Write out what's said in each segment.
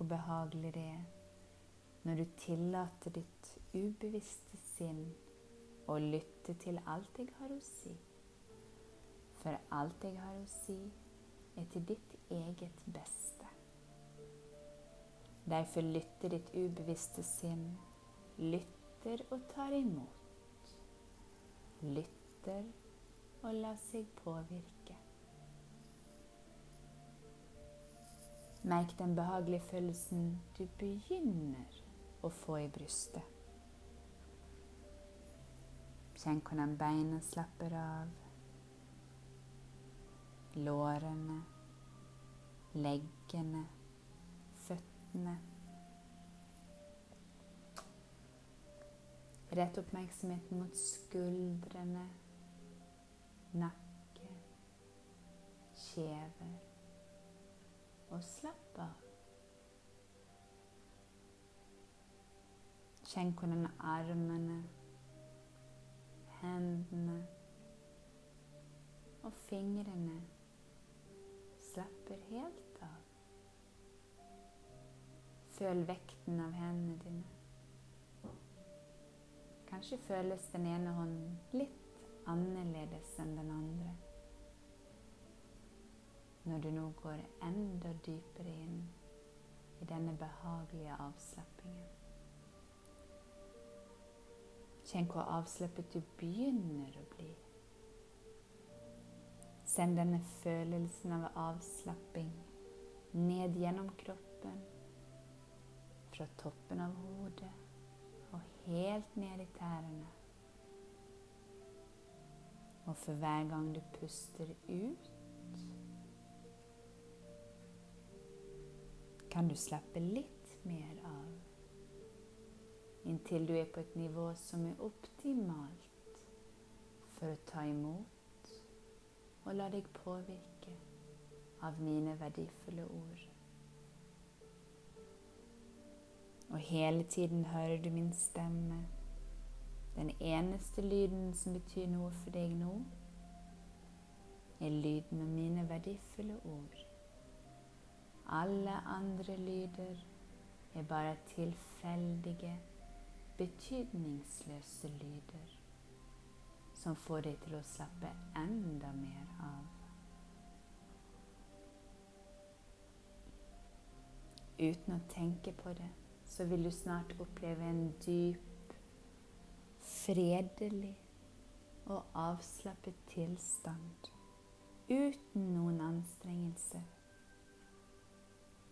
hvor behagelig det er når du tillater ditt ubevisste sinn å lytte til alt jeg har å si. For alt jeg har å si, er til ditt eget beste. Derfor lytter ditt ubevisste sinn, lytter og tar imot. Lytter og lar seg påvirke. Merk den behagelige følelsen du begynner å få i brystet. Kjenn hvordan beina slapper av. Lårene, leggene, føttene. Rett oppmerksomheten mot skuldrene, nakke, kjever og slapp av. Kjenn hvordan armene, hendene og fingrene slapper helt av. Føl vekten av hendene dine. Kanskje føles den ene hånden litt annerledes enn den andre når du nå går enda dypere inn i denne behagelige avslappingen. Kjenn hvor avslappet du begynner å bli. Send denne følelsen av avslapping ned gjennom kroppen, fra toppen av hodet og helt ned i tærne. Og for hver gang du puster ut, kan du slappe litt mer av. Inntil du er på et nivå som er optimalt for å ta imot og la deg påvirke av mine verdifulle ord. Og hele tiden hører du min stemme. Den eneste lyden som betyr noe for deg nå, er lyden av mine verdifulle ord. Alle andre lyder er bare tilfeldige, betydningsløse lyder som får deg til å slappe enda mer av. Uten å tenke på det, så vil du snart oppleve en dyp, fredelig og avslappet tilstand uten noen anstrengelse.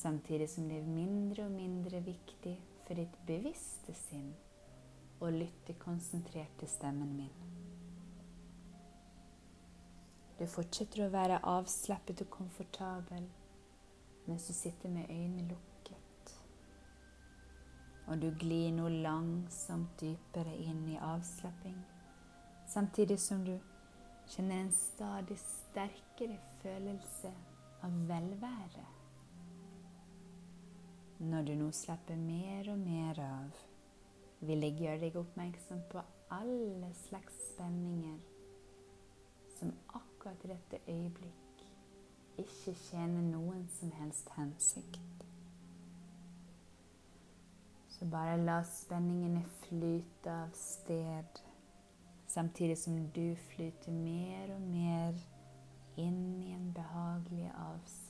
samtidig som det er mindre og mindre viktig for ditt bevisste sinn å lytte konsentrert til stemmen min. Du fortsetter å være avslappet og komfortabel mens du sitter med øynene lukket. Og du glir nå langsomt dypere inn i avslapping, samtidig som du kjenner en stadig sterkere følelse av velvære. Når du nå slapper mer og mer av, vil jeg gjøre deg oppmerksom på alle slags spenninger som akkurat i dette øyeblikk ikke tjener noen som helst hensikt. Så bare la spenningene flyte av sted, samtidig som du flyter mer og mer inn i en behagelig avslapping.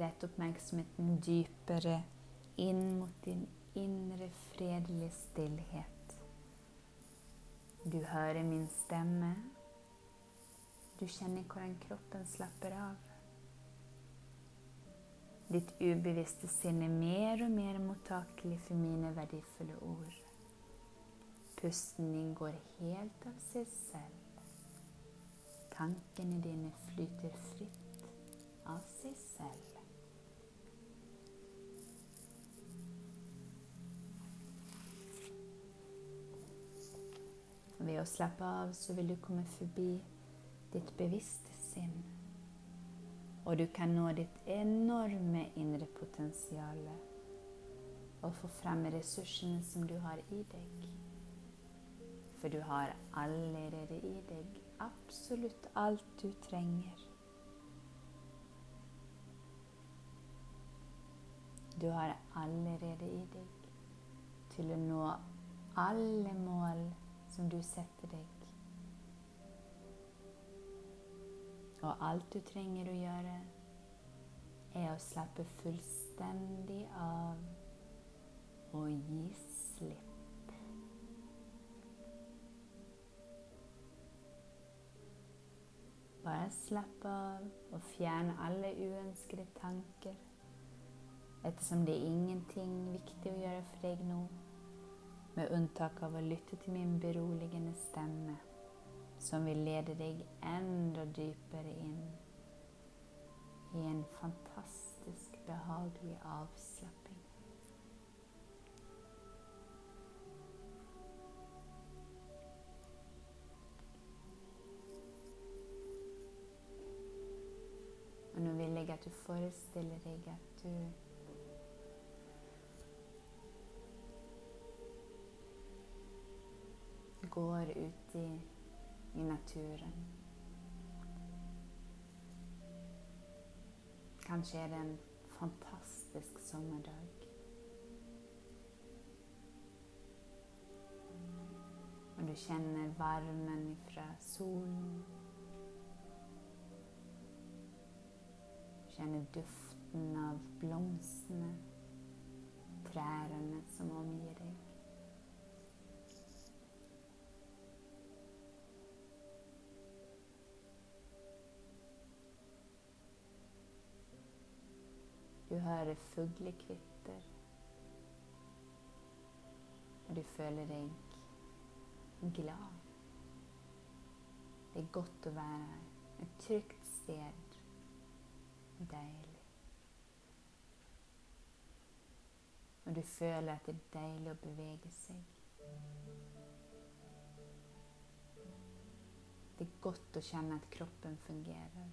Rett oppmerksomheten dypere inn mot din indre fredelige stillhet. Du hører min stemme. Du kjenner hvordan kroppen slapper av. Ditt ubevisste sinn er mer og mer mottakelig for mine verdifulle ord. Pusten din går helt av seg selv. Tankene dine flyter fritt av seg selv. Ved å slappe av så vil du komme forbi ditt bevisste sinn. Og du kan nå ditt enorme indre potensial og få frem ressursene som du har i deg. For du har allerede i deg absolutt alt du trenger. Du har allerede i deg til å nå alle mål som du setter deg. Og alt du trenger å gjøre, er å slappe fullstendig av og gi slipp. Bare slapp av og fjern alle uønskede tanker, ettersom det er ingenting viktig å gjøre for deg nå med unntak av å lytte til min beroligende stemme, som vil lede deg enda dypere inn i en fantastisk behagelig avslapping. Og nå vil jeg at du forestiller deg at du går ut i, i naturen. Kanskje er det en fantastisk sommerdag. Og du kjenner varmen fra solen. Du kjenner duften av blomstene, trærne som omgir deg. Hører fuglekvitter. Og du føler deg glad. Det er godt å være her. Et trygt sted. Deilig. Og du føler at det er deilig å bevege seg. Det er godt å kjenne at kroppen fungerer.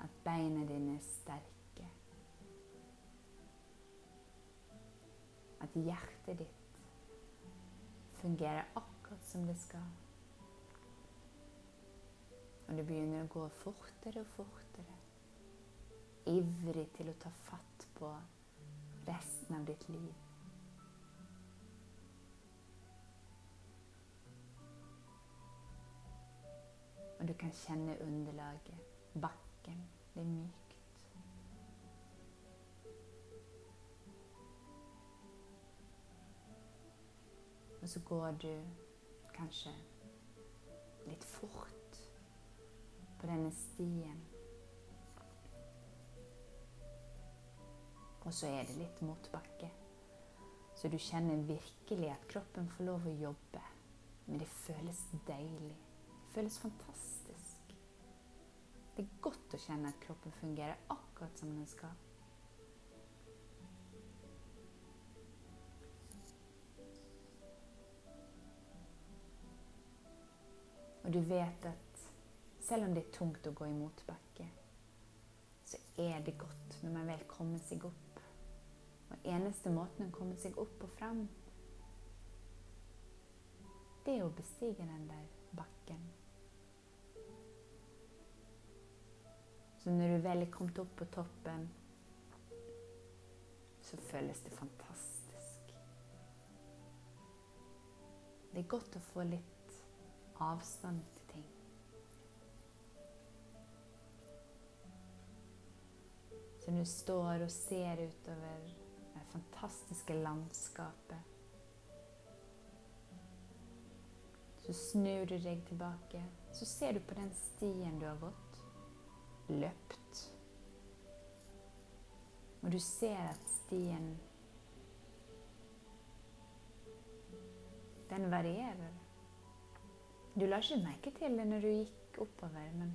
At beina dine er sterke. At hjertet ditt fungerer akkurat som det skal. Og det begynner å gå fortere og fortere. Ivrig til å ta fatt på resten av ditt liv. Og du kan kjenne underlaget, bakken bakken blir mykt. Og så går du kanskje litt fort på denne stien. Og så er det litt motbakke. Så du kjenner virkelig at kroppen får lov å jobbe. Men det føles deilig. Det føles fantastisk. Det er godt å kjenne at kroppen fungerer akkurat som den skal. Og du vet at selv om det er tungt å gå i motbakke, så er det godt når man vel kommer seg opp. Og eneste måten å komme seg opp og fram, det er å bestige den der bakken. Så når du vel er kommet opp på toppen, så føles det fantastisk. Det er godt å få litt avstand til ting. Så når du står og ser utover det fantastiske landskapet Så snur du deg tilbake, så ser du på den stien du har gått, løpt. Og du ser at stien Den varierer. Du la ikke merke til det når du gikk oppover, men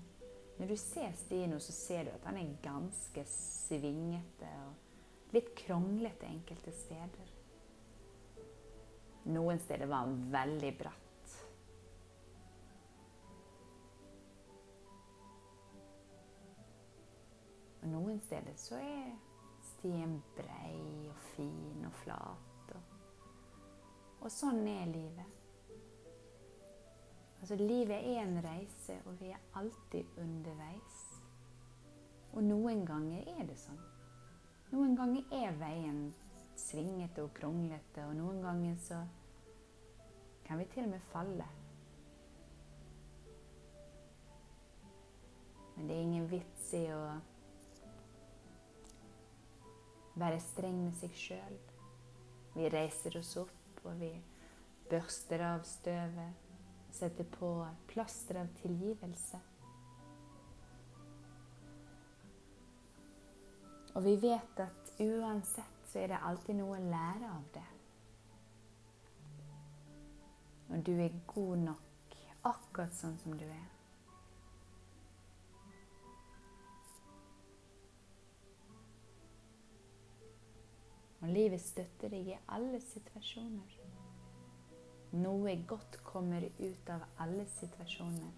når du ser stien nå, så ser du at den er ganske svingete og litt kronglete enkelte steder. Noen steder var den veldig bratt. Noen steder så er stien brei og fin og flat. Og, og sånn er livet. Altså, livet er en reise, og vi er alltid underveis. Og noen ganger er det sånn. Noen ganger er veien svingete og kronglete, og noen ganger så kan vi til og med falle. Men det er ingen vits i å være streng med seg sjøl. Vi reiser oss opp, og vi børster av støvet, setter på plaster av tilgivelse. Og vi vet at uansett så er det alltid noe å lære av det. Og du er god nok akkurat sånn som du er. Og livet støtter deg i alle situasjoner. Noe godt kommer ut av alle situasjoner,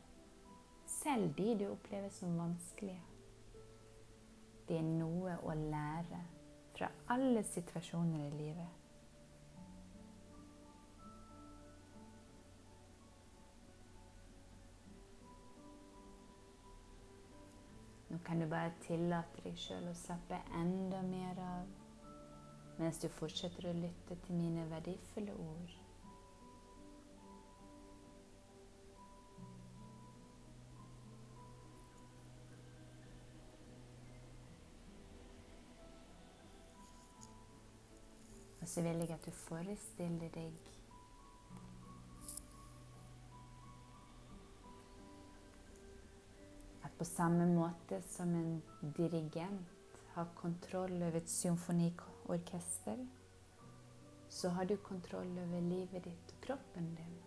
selv de du opplever som vanskelige. Det er noe å lære fra alle situasjoner i livet. Nå kan du bare tillate deg sjøl å slappe enda mer av mens du fortsetter å lytte til mine verdifulle ord. Og så vil jeg at du forestiller deg at på samme måte som en dirigent har kontroll over et symfoniorkester, så har du kontroll over livet ditt og kroppen din.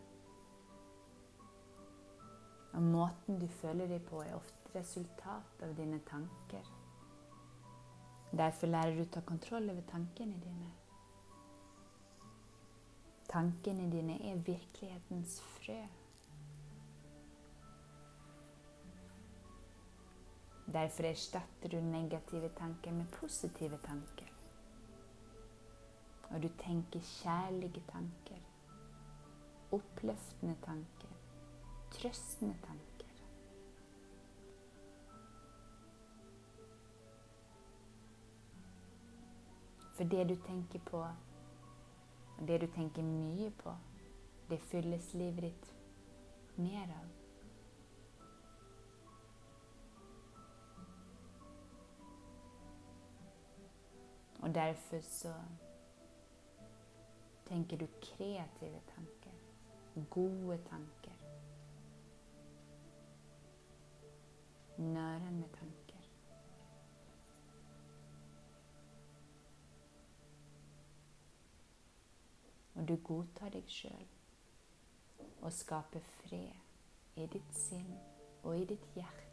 Og måten du føler deg på, er ofte resultat av dine tanker. Derfor lærer du å ta kontroll over tankene dine. Tankene dine er virkelighetens frø. Derfor erstatter du negative tanker med positive tanker. Og du tenker kjærlige tanker, oppløftende tanker, trøstende tanker. For det du tenker på, og det du tenker mye på, det fylles livet ditt mer av. Og derfor så tenker du kreative tanker. Gode tanker. Nærende tanker. Og du godtar deg sjøl og skaper fred i ditt sinn og i ditt hjerte.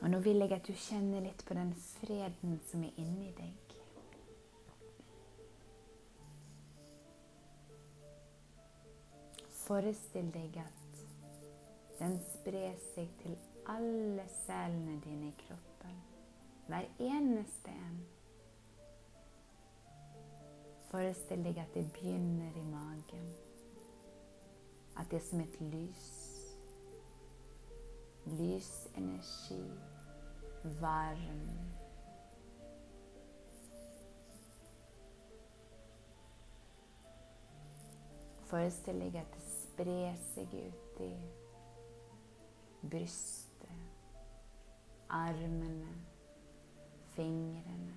Og nå vil jeg at du kjenner litt på den freden som er inni deg. Forestill deg at Den sprer seg til alle cellene dine i kroppen. Hver eneste en. Forestill deg at det begynner i magen. At det er som et lys. Lysenergi. Varm. Forestill deg at det sprer seg ut i brystet, armene, fingrene,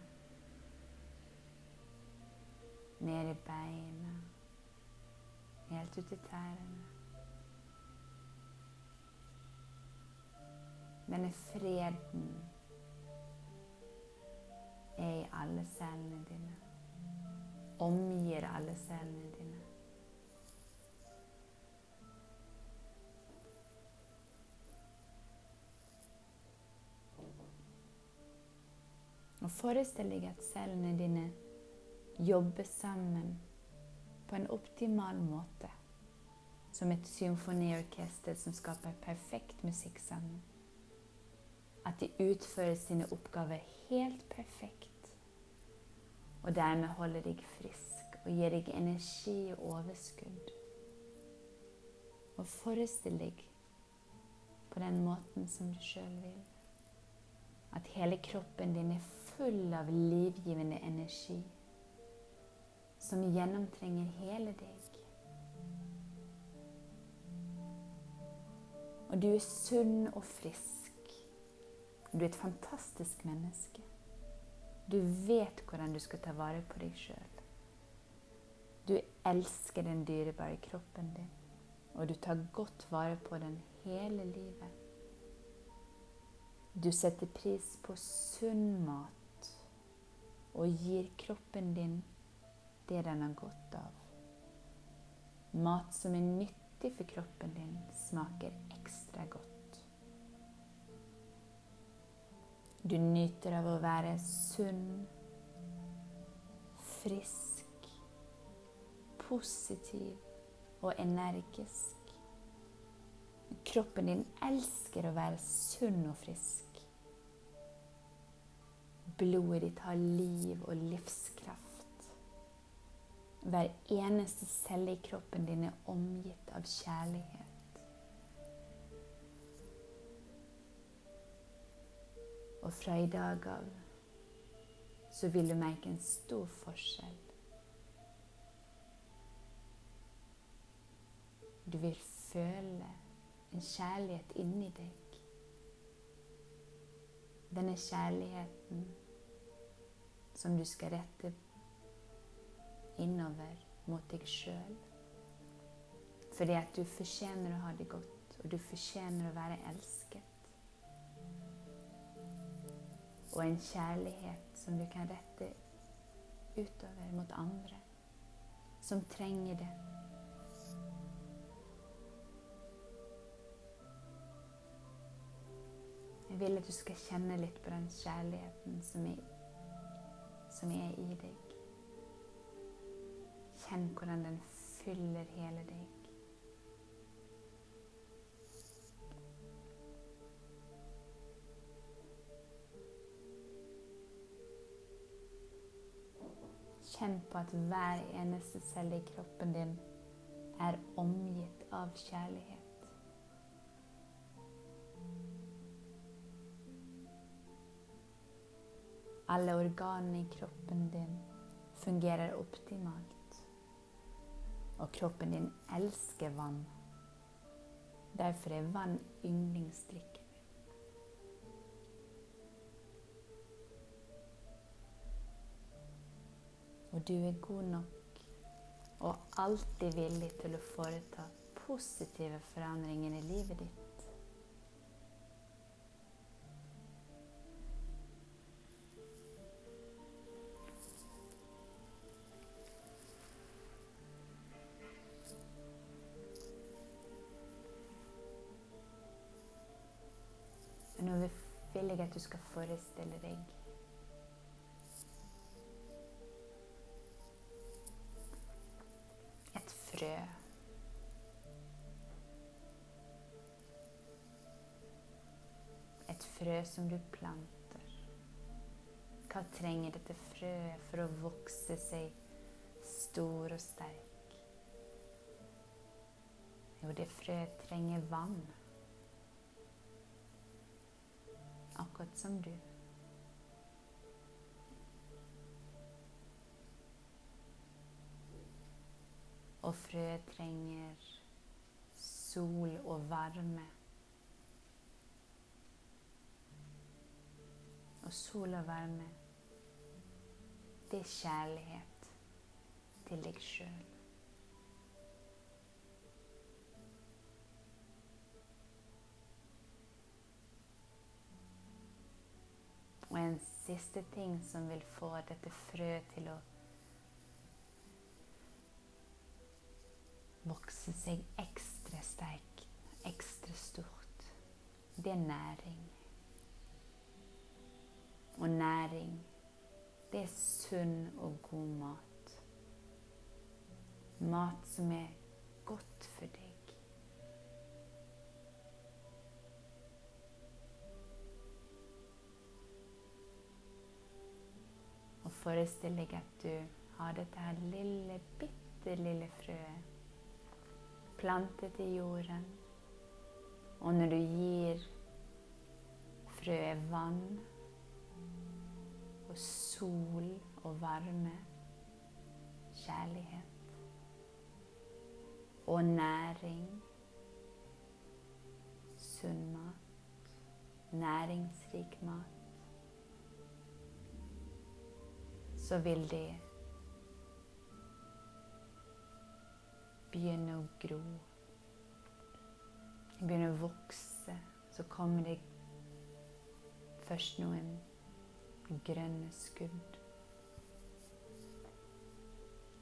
ned i beina, helt ut i tærne. Denne freden er i alle cellene dine. Omgir alle cellene dine. Og forestill deg at cellene dine jobber sammen på en optimal måte. Som et symfoniorkester som skaper perfekt musikk sammen. At de utfører sine oppgaver helt perfekt. Og dermed holder deg frisk og gir deg energi og overskudd. Og forestill deg på den måten som du sjøl vil. At hele kroppen din er full av livgivende energi som gjennomtrenger hele deg. Og du er sunn og frisk. Du er et fantastisk menneske. Du vet hvordan du skal ta vare på deg sjøl. Du elsker den dyrebare kroppen din, og du tar godt vare på den hele livet. Du setter pris på sunn mat og gir kroppen din det den har godt av. Mat som er nyttig for kroppen din, smaker ekstra godt. Du nyter av å være sunn, frisk, positiv og energisk. Kroppen din elsker å være sunn og frisk. Blodet ditt har liv og livskraft. Hver eneste celle i kroppen din er omgitt av kjærlighet. Og fra i dag av så vil du merke en stor forskjell. Du vil føle en kjærlighet inni deg. Denne kjærligheten som du skal rette innover mot deg sjøl. Fordi at du fortjener å ha det godt, og du fortjener å være elsket. Og en kjærlighet som du kan rette utover mot andre som trenger det. Jeg vil at du skal kjenne litt på den kjærligheten som er, som er i deg. Kjenn hvordan den fyller hele deg. Kjenn på at hver eneste celle i kroppen din er omgitt av kjærlighet. Alle organene i kroppen din fungerer optimalt. Og kroppen din elsker vann. Derfor er vann yndlingsdrikken Og du er god nok og alltid villig til å foreta positive forandringer i livet ditt. Nå vil jeg at du skal forestille deg som du planter. Hva trenger dette frøet for å vokse seg stor og sterk? Jo, det frøet trenger vann. Akkurat som du. Og frøet trenger sol og varme. Og sol og varme, det er kjærlighet til deg sjøl. Og en siste ting som vil få dette frøet til å vokse seg ekstra sterkt, ekstra stort, det er næring. Og næring, det er sunn og god mat. Mat som er godt for deg. Og forestill deg at du har dette her lille, bitte lille frøet plantet i jorden. Og når du gir frøet vann sol og varme, kjærlighet og næring. Sunn mat, næringsrik mat. Så vil det begynne å gro. Begynne å vokse. Så kommer det først noen grønne skudd.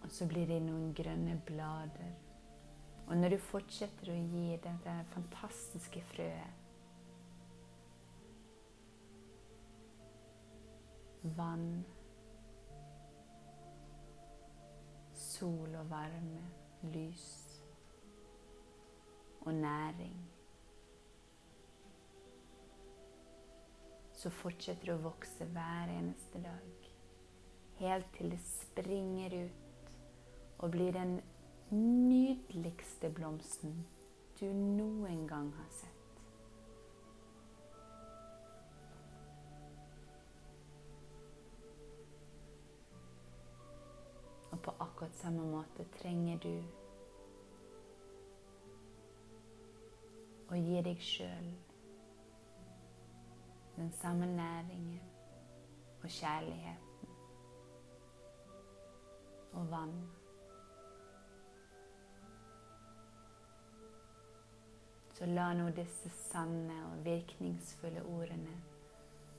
Og så blir det noen grønne blader. Og når du fortsetter å gi dette fantastiske frøet vann, sol og varme, lys og næring så fortsetter du å vokse hver eneste dag. Helt til det springer ut og blir den nydeligste blomsten du noen gang har sett. Og på akkurat samme måte trenger du å gi deg sjøl den samme næringen og kjærligheten og vann. Så la nå disse sanne og virkningsfulle ordene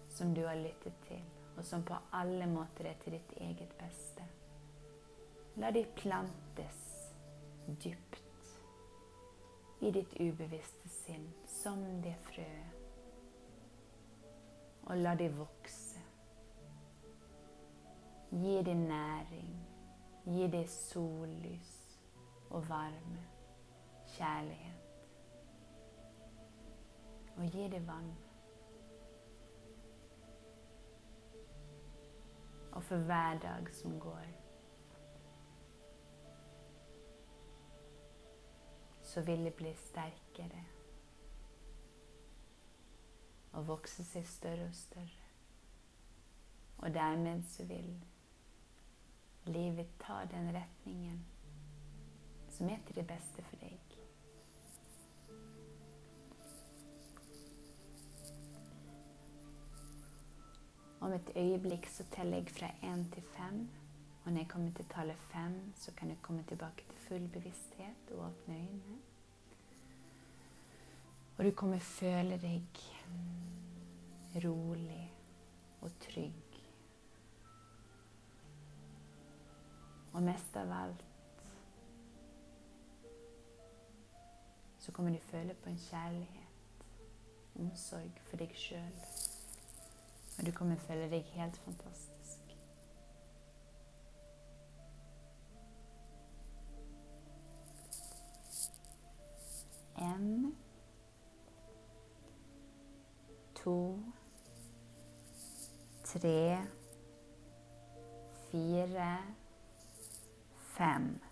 som du har lyttet til, og som på alle måter er til ditt eget beste, la de plantes dypt i ditt ubevisste sinn som det frøet og la de vokse. Gi de næring. Gi de sollys og varme, kjærlighet. Og gi de vann. Og for hver dag som går, så vil det bli sterkere og vokse seg større og større. Og dermed så vil livet ta den retningen som er til det beste for deg. Om et øyeblikk så teller jeg fra én til fem. Og når jeg kommer til tallet fem, så kan du komme tilbake til full bevissthet og åpne øynene. Og du kommer føle deg rolig og trygg. Og mest av alt så kommer du føle på en kjærlighet, omsorg for deg sjøl. Og du kommer føle deg helt fantastisk. En to, tre, fire, fem.